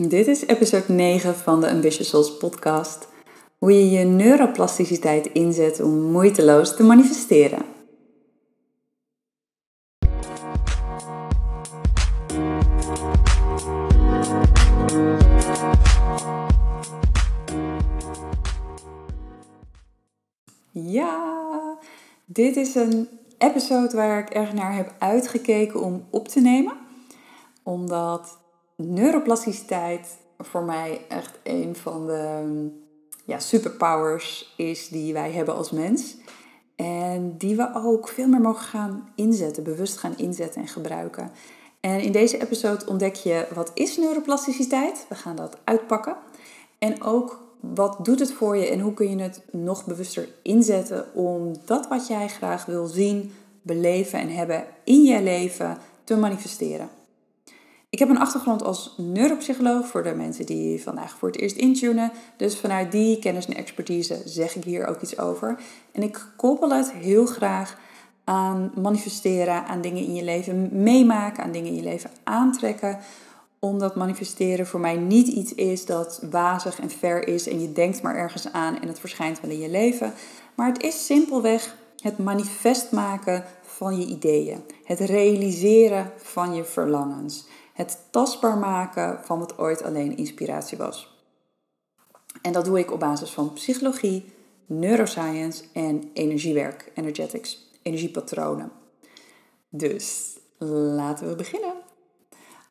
Dit is episode 9 van de Ambitious Souls podcast. Hoe je je neuroplasticiteit inzet om moeiteloos te manifesteren. Ja, dit is een episode waar ik erg naar heb uitgekeken om op te nemen. Omdat neuroplasticiteit voor mij echt een van de ja, superpowers is die wij hebben als mens. En die we ook veel meer mogen gaan inzetten, bewust gaan inzetten en gebruiken. En in deze episode ontdek je wat is neuroplasticiteit. We gaan dat uitpakken. En ook wat doet het voor je en hoe kun je het nog bewuster inzetten om dat wat jij graag wil zien, beleven en hebben in je leven te manifesteren. Ik heb een achtergrond als neuropsycholoog voor de mensen die vandaag voor het eerst intunen. Dus vanuit die kennis en expertise zeg ik hier ook iets over. En ik koppel het heel graag aan manifesteren, aan dingen in je leven meemaken, aan dingen in je leven aantrekken. Omdat manifesteren voor mij niet iets is dat wazig en ver is en je denkt maar ergens aan en het verschijnt wel in je leven. Maar het is simpelweg het manifest maken van je ideeën. Het realiseren van je verlangens. Het tastbaar maken van wat ooit alleen inspiratie was. En dat doe ik op basis van psychologie, neuroscience en energiewerk, energetics, energiepatronen. Dus laten we beginnen.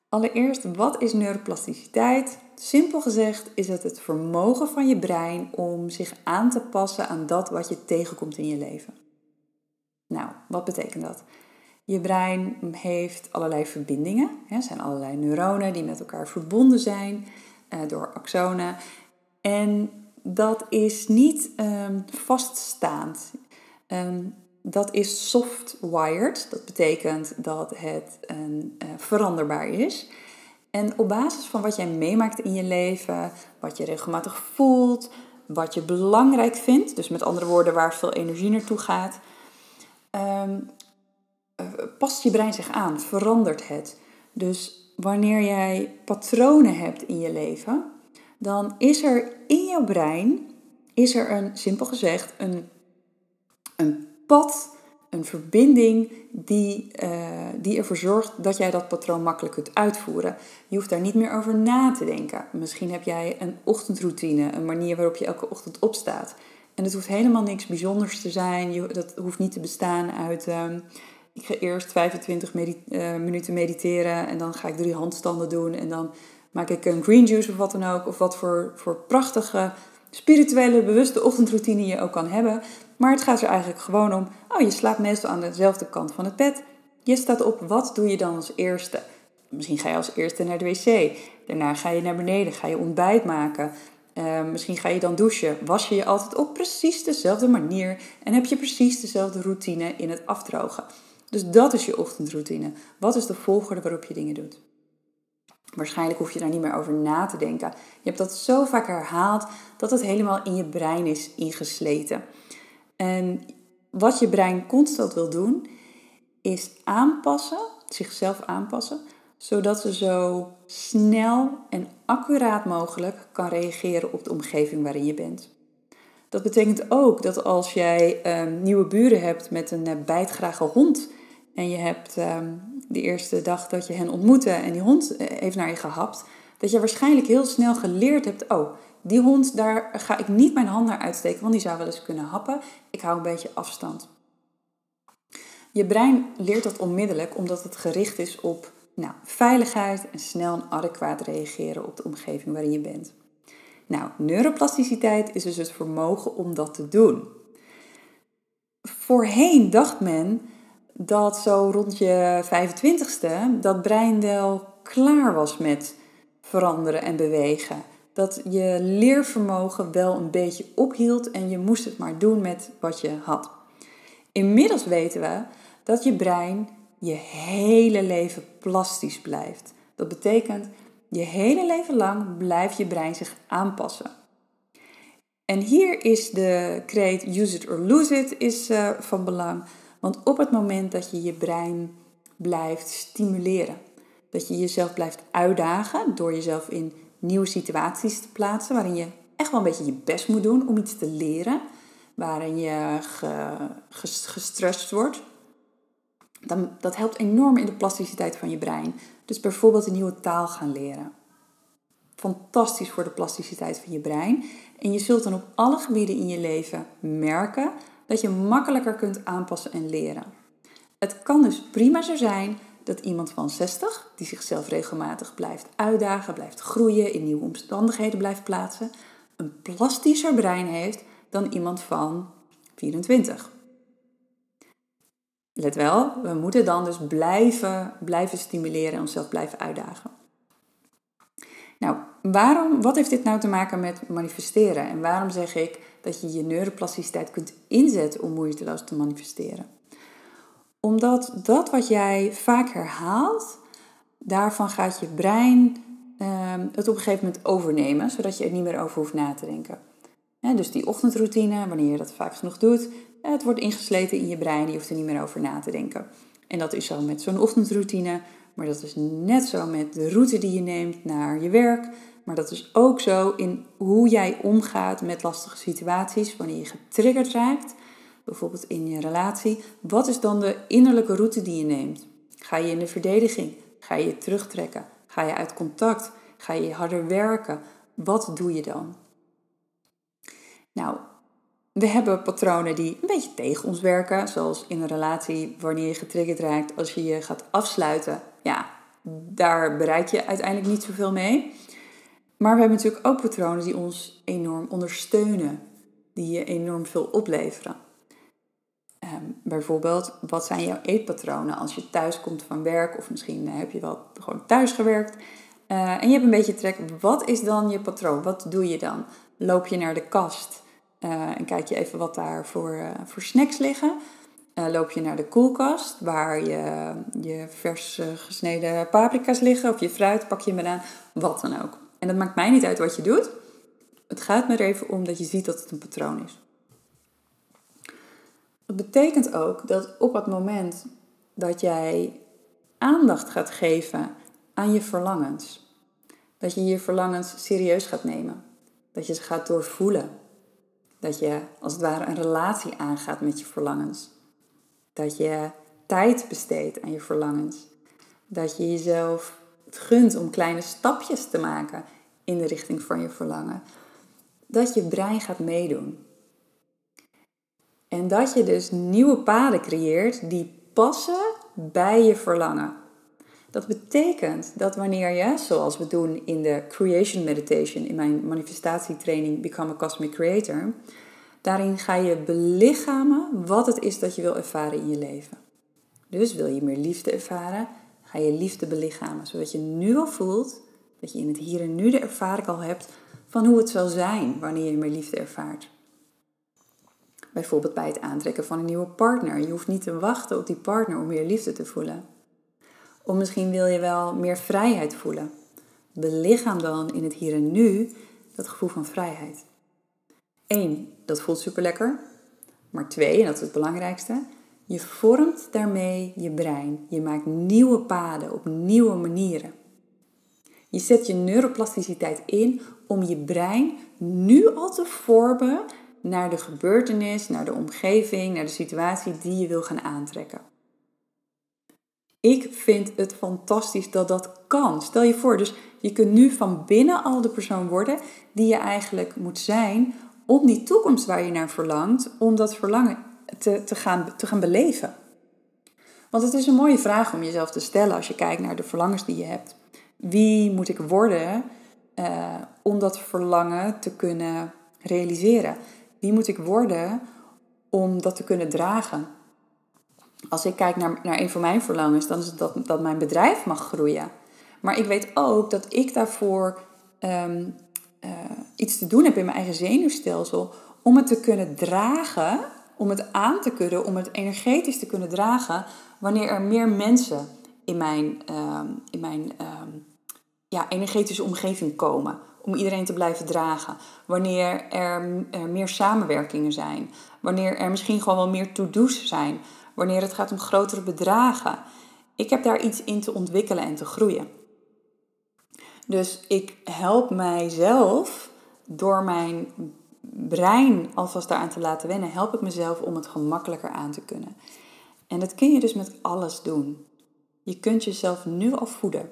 Allereerst, wat is neuroplasticiteit? Simpel gezegd is het het vermogen van je brein om zich aan te passen aan dat wat je tegenkomt in je leven. Nou, wat betekent dat? Je brein heeft allerlei verbindingen. Er zijn allerlei neuronen die met elkaar verbonden zijn uh, door axonen. En dat is niet um, vaststaand. Um, dat is soft-wired. Dat betekent dat het een, uh, veranderbaar is. En op basis van wat jij meemaakt in je leven, wat je regelmatig voelt, wat je belangrijk vindt, dus met andere woorden waar veel energie naartoe gaat, past je brein zich aan, verandert het. Dus wanneer jij patronen hebt in je leven, dan is er in jouw brein, is er een, simpel gezegd, een, een pad, een verbinding die, uh, die ervoor zorgt dat jij dat patroon makkelijk kunt uitvoeren. Je hoeft daar niet meer over na te denken. Misschien heb jij een ochtendroutine, een manier waarop je elke ochtend opstaat. En het hoeft helemaal niks bijzonders te zijn. Je, dat hoeft niet te bestaan uit. Uh, ik ga eerst 25 uh, minuten mediteren en dan ga ik drie handstanden doen en dan maak ik een green juice of wat dan ook. Of wat voor, voor prachtige spirituele, bewuste ochtendroutine je ook kan hebben. Maar het gaat er eigenlijk gewoon om, oh je slaapt meestal aan dezelfde kant van het bed. Je staat op, wat doe je dan als eerste? Misschien ga je als eerste naar de wc. Daarna ga je naar beneden, ga je ontbijt maken. Uh, misschien ga je dan douchen. Was je je altijd op precies dezelfde manier en heb je precies dezelfde routine in het afdrogen. Dus dat is je ochtendroutine. Wat is de volgorde waarop je dingen doet? Waarschijnlijk hoef je daar niet meer over na te denken. Je hebt dat zo vaak herhaald dat het helemaal in je brein is ingesleten. En wat je brein constant wil doen, is aanpassen, zichzelf aanpassen, zodat ze zo snel en accuraat mogelijk kan reageren op de omgeving waarin je bent. Dat betekent ook dat als jij um, nieuwe buren hebt met een uh, bijtgrage hond en je hebt um, de eerste dag dat je hen ontmoette en die hond eh, heeft naar je gehapt, dat je waarschijnlijk heel snel geleerd hebt: oh, die hond, daar ga ik niet mijn hand naar uitsteken, want die zou wel eens kunnen happen. Ik hou een beetje afstand. Je brein leert dat onmiddellijk omdat het gericht is op nou, veiligheid en snel en adequaat reageren op de omgeving waarin je bent. Nou, neuroplasticiteit is dus het vermogen om dat te doen. Voorheen dacht men dat zo rond je 25ste dat brein wel klaar was met veranderen en bewegen. Dat je leervermogen wel een beetje ophield en je moest het maar doen met wat je had. Inmiddels weten we dat je brein je hele leven plastisch blijft. Dat betekent, je hele leven lang blijft je brein zich aanpassen. En hier is de kreet use it or lose it is, uh, van belang. Want op het moment dat je je brein blijft stimuleren, Dat je jezelf blijft uitdagen door jezelf in nieuwe situaties te plaatsen waarin je echt wel een beetje je best moet doen om iets te leren, waarin je gestrest wordt. Dan, dat helpt enorm in de plasticiteit van je brein. Dus bijvoorbeeld een nieuwe taal gaan leren. Fantastisch voor de plasticiteit van je brein. En je zult dan op alle gebieden in je leven merken dat je makkelijker kunt aanpassen en leren. Het kan dus prima zo zijn dat iemand van 60, die zichzelf regelmatig blijft uitdagen, blijft groeien, in nieuwe omstandigheden blijft plaatsen, een plastischer brein heeft dan iemand van 24. Let wel, we moeten dan dus blijven, blijven stimuleren en onszelf blijven uitdagen. Nou, waarom, wat heeft dit nou te maken met manifesteren? En waarom zeg ik dat je je neuroplasticiteit kunt inzetten om moeiteloos te manifesteren? Omdat dat wat jij vaak herhaalt, daarvan gaat je brein ehm, het op een gegeven moment overnemen, zodat je er niet meer over hoeft na te denken. dus die ochtendroutine, wanneer je dat vaak genoeg doet, het wordt ingesleten in je brein, je hoeft er niet meer over na te denken. En dat is zo met zo'n ochtendroutine, maar dat is net zo met de route die je neemt naar je werk. Maar dat is ook zo in hoe jij omgaat met lastige situaties, wanneer je getriggerd raakt bijvoorbeeld in je relatie, wat is dan de innerlijke route die je neemt? Ga je in de verdediging? Ga je terugtrekken? Ga je uit contact? Ga je harder werken? Wat doe je dan? Nou, we hebben patronen die een beetje tegen ons werken, zoals in een relatie wanneer je getriggerd raakt, als je je gaat afsluiten. Ja, daar bereik je uiteindelijk niet zoveel mee. Maar we hebben natuurlijk ook patronen die ons enorm ondersteunen, die je enorm veel opleveren. Ehm, bijvoorbeeld, wat zijn jouw eetpatronen als je thuis komt van werk of misschien eh, heb je wel gewoon thuis gewerkt uh, en je hebt een beetje trek. Wat is dan je patroon? Wat doe je dan? Loop je naar de kast uh, en kijk je even wat daar voor, voor snacks liggen? Loop je naar de koelkast waar je, je vers gesneden paprika's liggen of je fruit, pak je een banaan, wat dan ook. En dat maakt mij niet uit wat je doet. Het gaat me er even om dat je ziet dat het een patroon is. Dat betekent ook dat op het moment dat jij aandacht gaat geven aan je verlangens, dat je je verlangens serieus gaat nemen, dat je ze gaat doorvoelen, dat je als het ware een relatie aangaat met je verlangens, dat je tijd besteedt aan je verlangens, dat je jezelf het gunt om kleine stapjes te maken in de richting van je verlangen, dat je brein gaat meedoen. En dat je dus nieuwe paden creëert die passen bij je verlangen. Dat betekent dat wanneer je, zoals we doen in de Creation Meditation, in mijn manifestatietraining Become a Cosmic Creator, daarin ga je belichamen wat het is dat je wil ervaren in je leven. Dus wil je meer liefde ervaren, ga je liefde belichamen, zodat je nu al voelt dat je in het hier en nu de ervaring al hebt van hoe het zal zijn wanneer je meer liefde ervaart. Bijvoorbeeld bij het aantrekken van een nieuwe partner. Je hoeft niet te wachten op die partner om meer liefde te voelen. Of misschien wil je wel meer vrijheid voelen. Belichaam dan in het hier en nu dat gevoel van vrijheid. Eén, dat voelt super lekker. Maar twee, en dat is het belangrijkste, je vormt daarmee je brein. Je maakt nieuwe paden op nieuwe manieren. Je zet je neuroplasticiteit in om je brein nu al te vormen naar de gebeurtenis, naar de omgeving, naar de situatie die je wil gaan aantrekken. Ik vind het fantastisch dat dat kan. Stel je voor, dus je kunt nu van binnen al de persoon worden die je eigenlijk moet zijn om die toekomst waar je naar verlangt, om dat verlangen te, te, gaan, te gaan beleven. Want het is een mooie vraag om jezelf te stellen als je kijkt naar de verlangens die je hebt. Wie moet ik worden uh, om dat verlangen te kunnen realiseren? Wie moet ik worden om dat te kunnen dragen? Als ik kijk naar, naar een van mijn verlangens, dan is het dat, dat mijn bedrijf mag groeien. Maar ik weet ook dat ik daarvoor ehm, eh, iets te doen heb in mijn eigen zenuwstelsel om het te kunnen dragen, om het aan te kunnen, om het energetisch te kunnen dragen wanneer er meer mensen in mijn, ehm, in mijn ehm, ja, energetische omgeving komen om iedereen te blijven dragen. Wanneer er, er meer samenwerkingen zijn. Wanneer er misschien gewoon wel meer to-do's zijn. Wanneer het gaat om grotere bedragen. ik heb daar iets in te ontwikkelen en te groeien. Dus ik help mijzelf door mijn brein alvast daaraan te laten wennen, help ik mezelf om het gemakkelijker aan te kunnen. En dat kun je dus met alles doen. Je kunt jezelf nu al voeden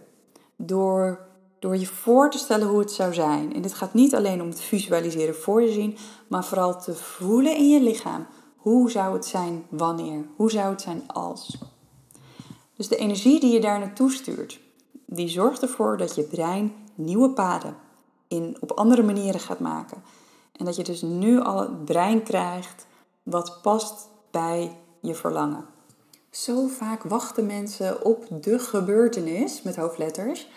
door, door je voor te stellen hoe het zou zijn. En dit gaat niet alleen om het visualiseren voor je zien, maar vooral te voelen in je lichaam. Hoe zou het zijn wanneer? Hoe zou het zijn als? Dus de energie die je daar naartoe stuurt, die zorgt ervoor dat je brein nieuwe paden in, op andere manieren gaat maken. En dat je dus nu al het brein krijgt wat past bij je verlangen. Zo vaak wachten mensen op de gebeurtenis met hoofdletters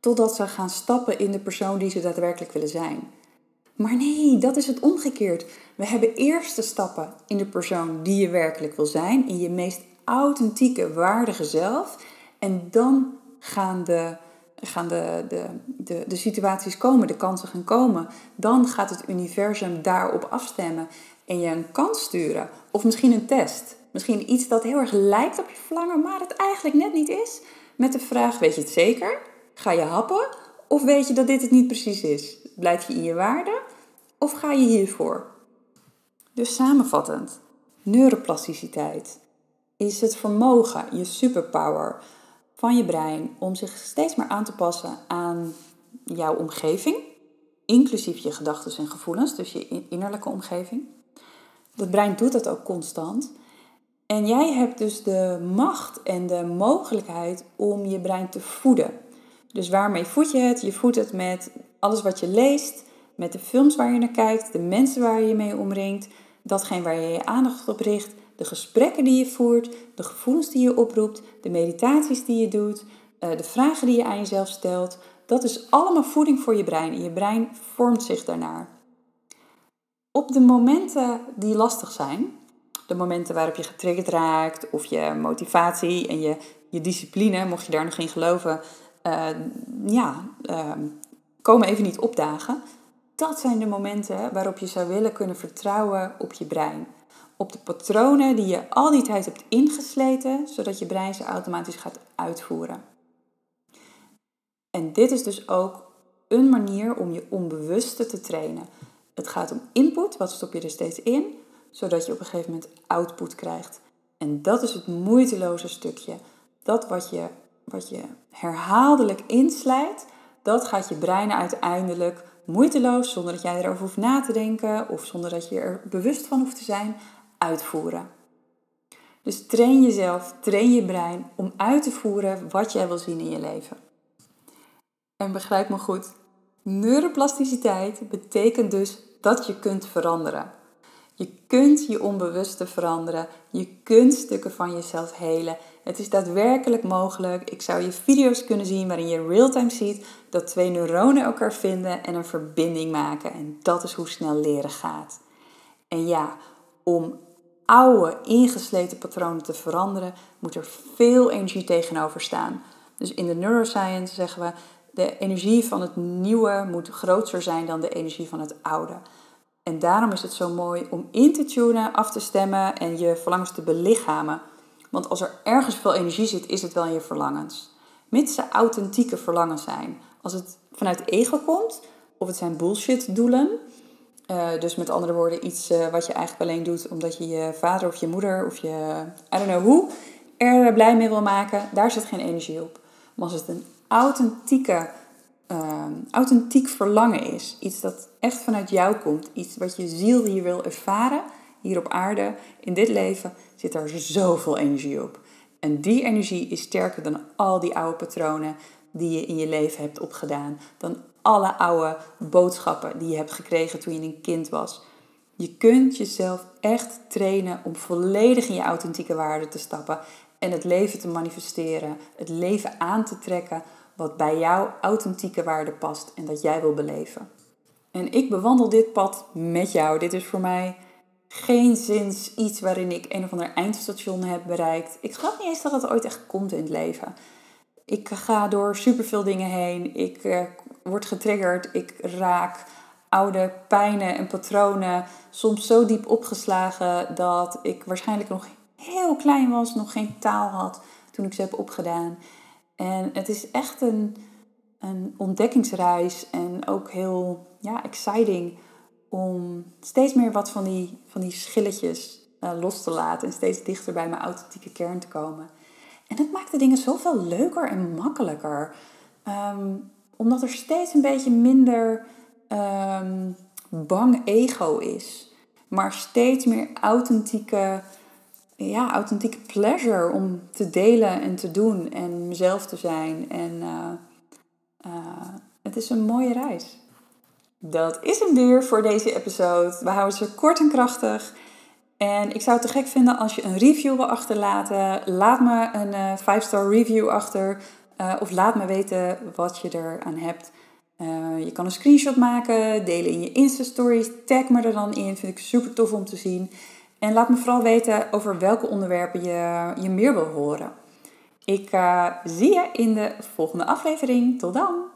totdat ze gaan stappen in de persoon die ze daadwerkelijk willen zijn. Maar nee, dat is het omgekeerd. We hebben eerst de stappen in de persoon die je werkelijk wil zijn, in je meest authentieke, waardige zelf. En dan gaan de, gaan de, de, de, situaties komen, de kansen gaan komen. Dan gaat het universum daarop afstemmen en je een kans sturen. Of misschien een test. Misschien iets dat heel erg lijkt op je verlangen, maar het eigenlijk net niet is. Met de vraag: weet je het zeker? Ga je happen? Of weet je dat dit het niet precies is? Blijf je in je waarde? Of ga je hiervoor? Dus samenvattend: neuroplasticiteit is het vermogen, je superpower van je brein om zich steeds meer aan te passen aan jouw omgeving, inclusief je gedachten en gevoelens, dus je innerlijke omgeving. Dat brein doet dat ook constant. En jij hebt dus de macht en de mogelijkheid om je brein te voeden. Dus waarmee voed je het? Je voedt het met alles wat je leest, met de films waar je naar kijkt, de mensen waar je je mee omringt, datgene waar je je aandacht op richt, de gesprekken die je voert, de gevoelens die je oproept, de meditaties die je doet, eh, de vragen die je aan jezelf stelt. Dat is allemaal voeding voor je brein en je brein vormt zich daarnaar. Op de momenten die lastig zijn, de momenten waarop je getriggerd raakt of je motivatie en je, je discipline, mocht je daar nog in geloven, uh, ja, uh, komen even niet opdagen. Dat zijn de momenten waarop je zou willen kunnen vertrouwen op je brein. Op de patronen die je al die tijd hebt ingesleten, zodat je brein ze automatisch gaat uitvoeren. En dit is dus ook een manier om je onbewuste te trainen. Het gaat om input, wat stop je er steeds in, zodat je op een gegeven moment output krijgt. En dat is het moeiteloze stukje. Dat wat je, wat je herhaaldelijk inslijt, dat gaat je brein uiteindelijk moeiteloos, zonder dat jij erover hoeft na te denken of zonder dat je er bewust van hoeft te zijn, uitvoeren. Dus train jezelf, train je brein om uit te voeren wat jij wil zien in je leven. En begrijp me goed, neuroplasticiteit betekent dus dat je kunt veranderen. Je kunt je onbewuste veranderen. Je kunt stukken van jezelf helen. Het is daadwerkelijk mogelijk. Ik zou je video's kunnen zien waarin je real-time ziet dat twee neuronen elkaar vinden en een verbinding maken. En dat is hoe snel leren gaat. En ja, om oude, ingesleten patronen te veranderen, moet er veel energie tegenover staan. Dus in de neuroscience zeggen we, de energie van het nieuwe moet groter zijn dan de energie van het oude. En daarom is het zo mooi om in te tunen, af te stemmen en je verlangens te belichamen. Want als er ergens veel energie zit, is het wel in je verlangens. Mits ze authentieke verlangens zijn. Als het vanuit ego komt, of het zijn bullshit doelen. Uh, dus met andere woorden, iets uh, wat je eigenlijk alleen doet omdat je je vader of je moeder of je, I don't know who, er blij mee wil maken. Daar zit geen energie op. Maar als het een authentieke Ehm, authentiek verlangen is. Iets dat echt vanuit jou komt. Iets wat je ziel hier wil ervaren, hier op aarde, in dit leven, zit er zoveel energie op. En die energie is sterker dan al die oude patronen die je in je leven hebt opgedaan. Dan alle oude boodschappen die je hebt gekregen toen je een kind was. Je kunt jezelf echt trainen om volledig in je authentieke waarde te stappen en het leven te manifesteren, het leven aan te trekken wat bij jouw authentieke waarde past en dat jij wil beleven. En ik bewandel dit pad met jou. Dit is voor mij geen zins iets waarin ik een of ander eindstation heb bereikt. Ik geloof niet eens dat het ooit echt komt in het leven. Ik ga door superveel dingen heen. Ik uh, word getriggerd. Ik raak oude pijnen en patronen soms zo diep opgeslagen dat ik waarschijnlijk nog heel klein was, nog geen taal had toen ik ze heb opgedaan. En het is echt een, een ontdekkingsreis en ook heel ja, exciting om steeds meer wat van die, van die schilletjes uh, los te laten en steeds dichter bij mijn authentieke kern te komen. En dat maakt de dingen zoveel leuker en makkelijker. Ehm, omdat er steeds een beetje minder um, bang ego is. Maar steeds meer authentieke, ja, authentieke pleasure om te delen en te doen en mezelf te zijn. En uh, uh, het is een mooie reis. Dat is hem weer voor deze episode. We houden ze kort en krachtig. En ik zou het te gek vinden als je een review wil achterlaten. Laat me een eh, 5-star review achter. Eh, of laat me weten wat je er aan hebt. Eh, je kan een screenshot maken, delen in je Insta-stories. Tag me er dan in. Vind ik super tof om te zien. En laat me vooral weten over welke onderwerpen je, je meer wil horen. Ik zie je in de volgende aflevering. Tot dan!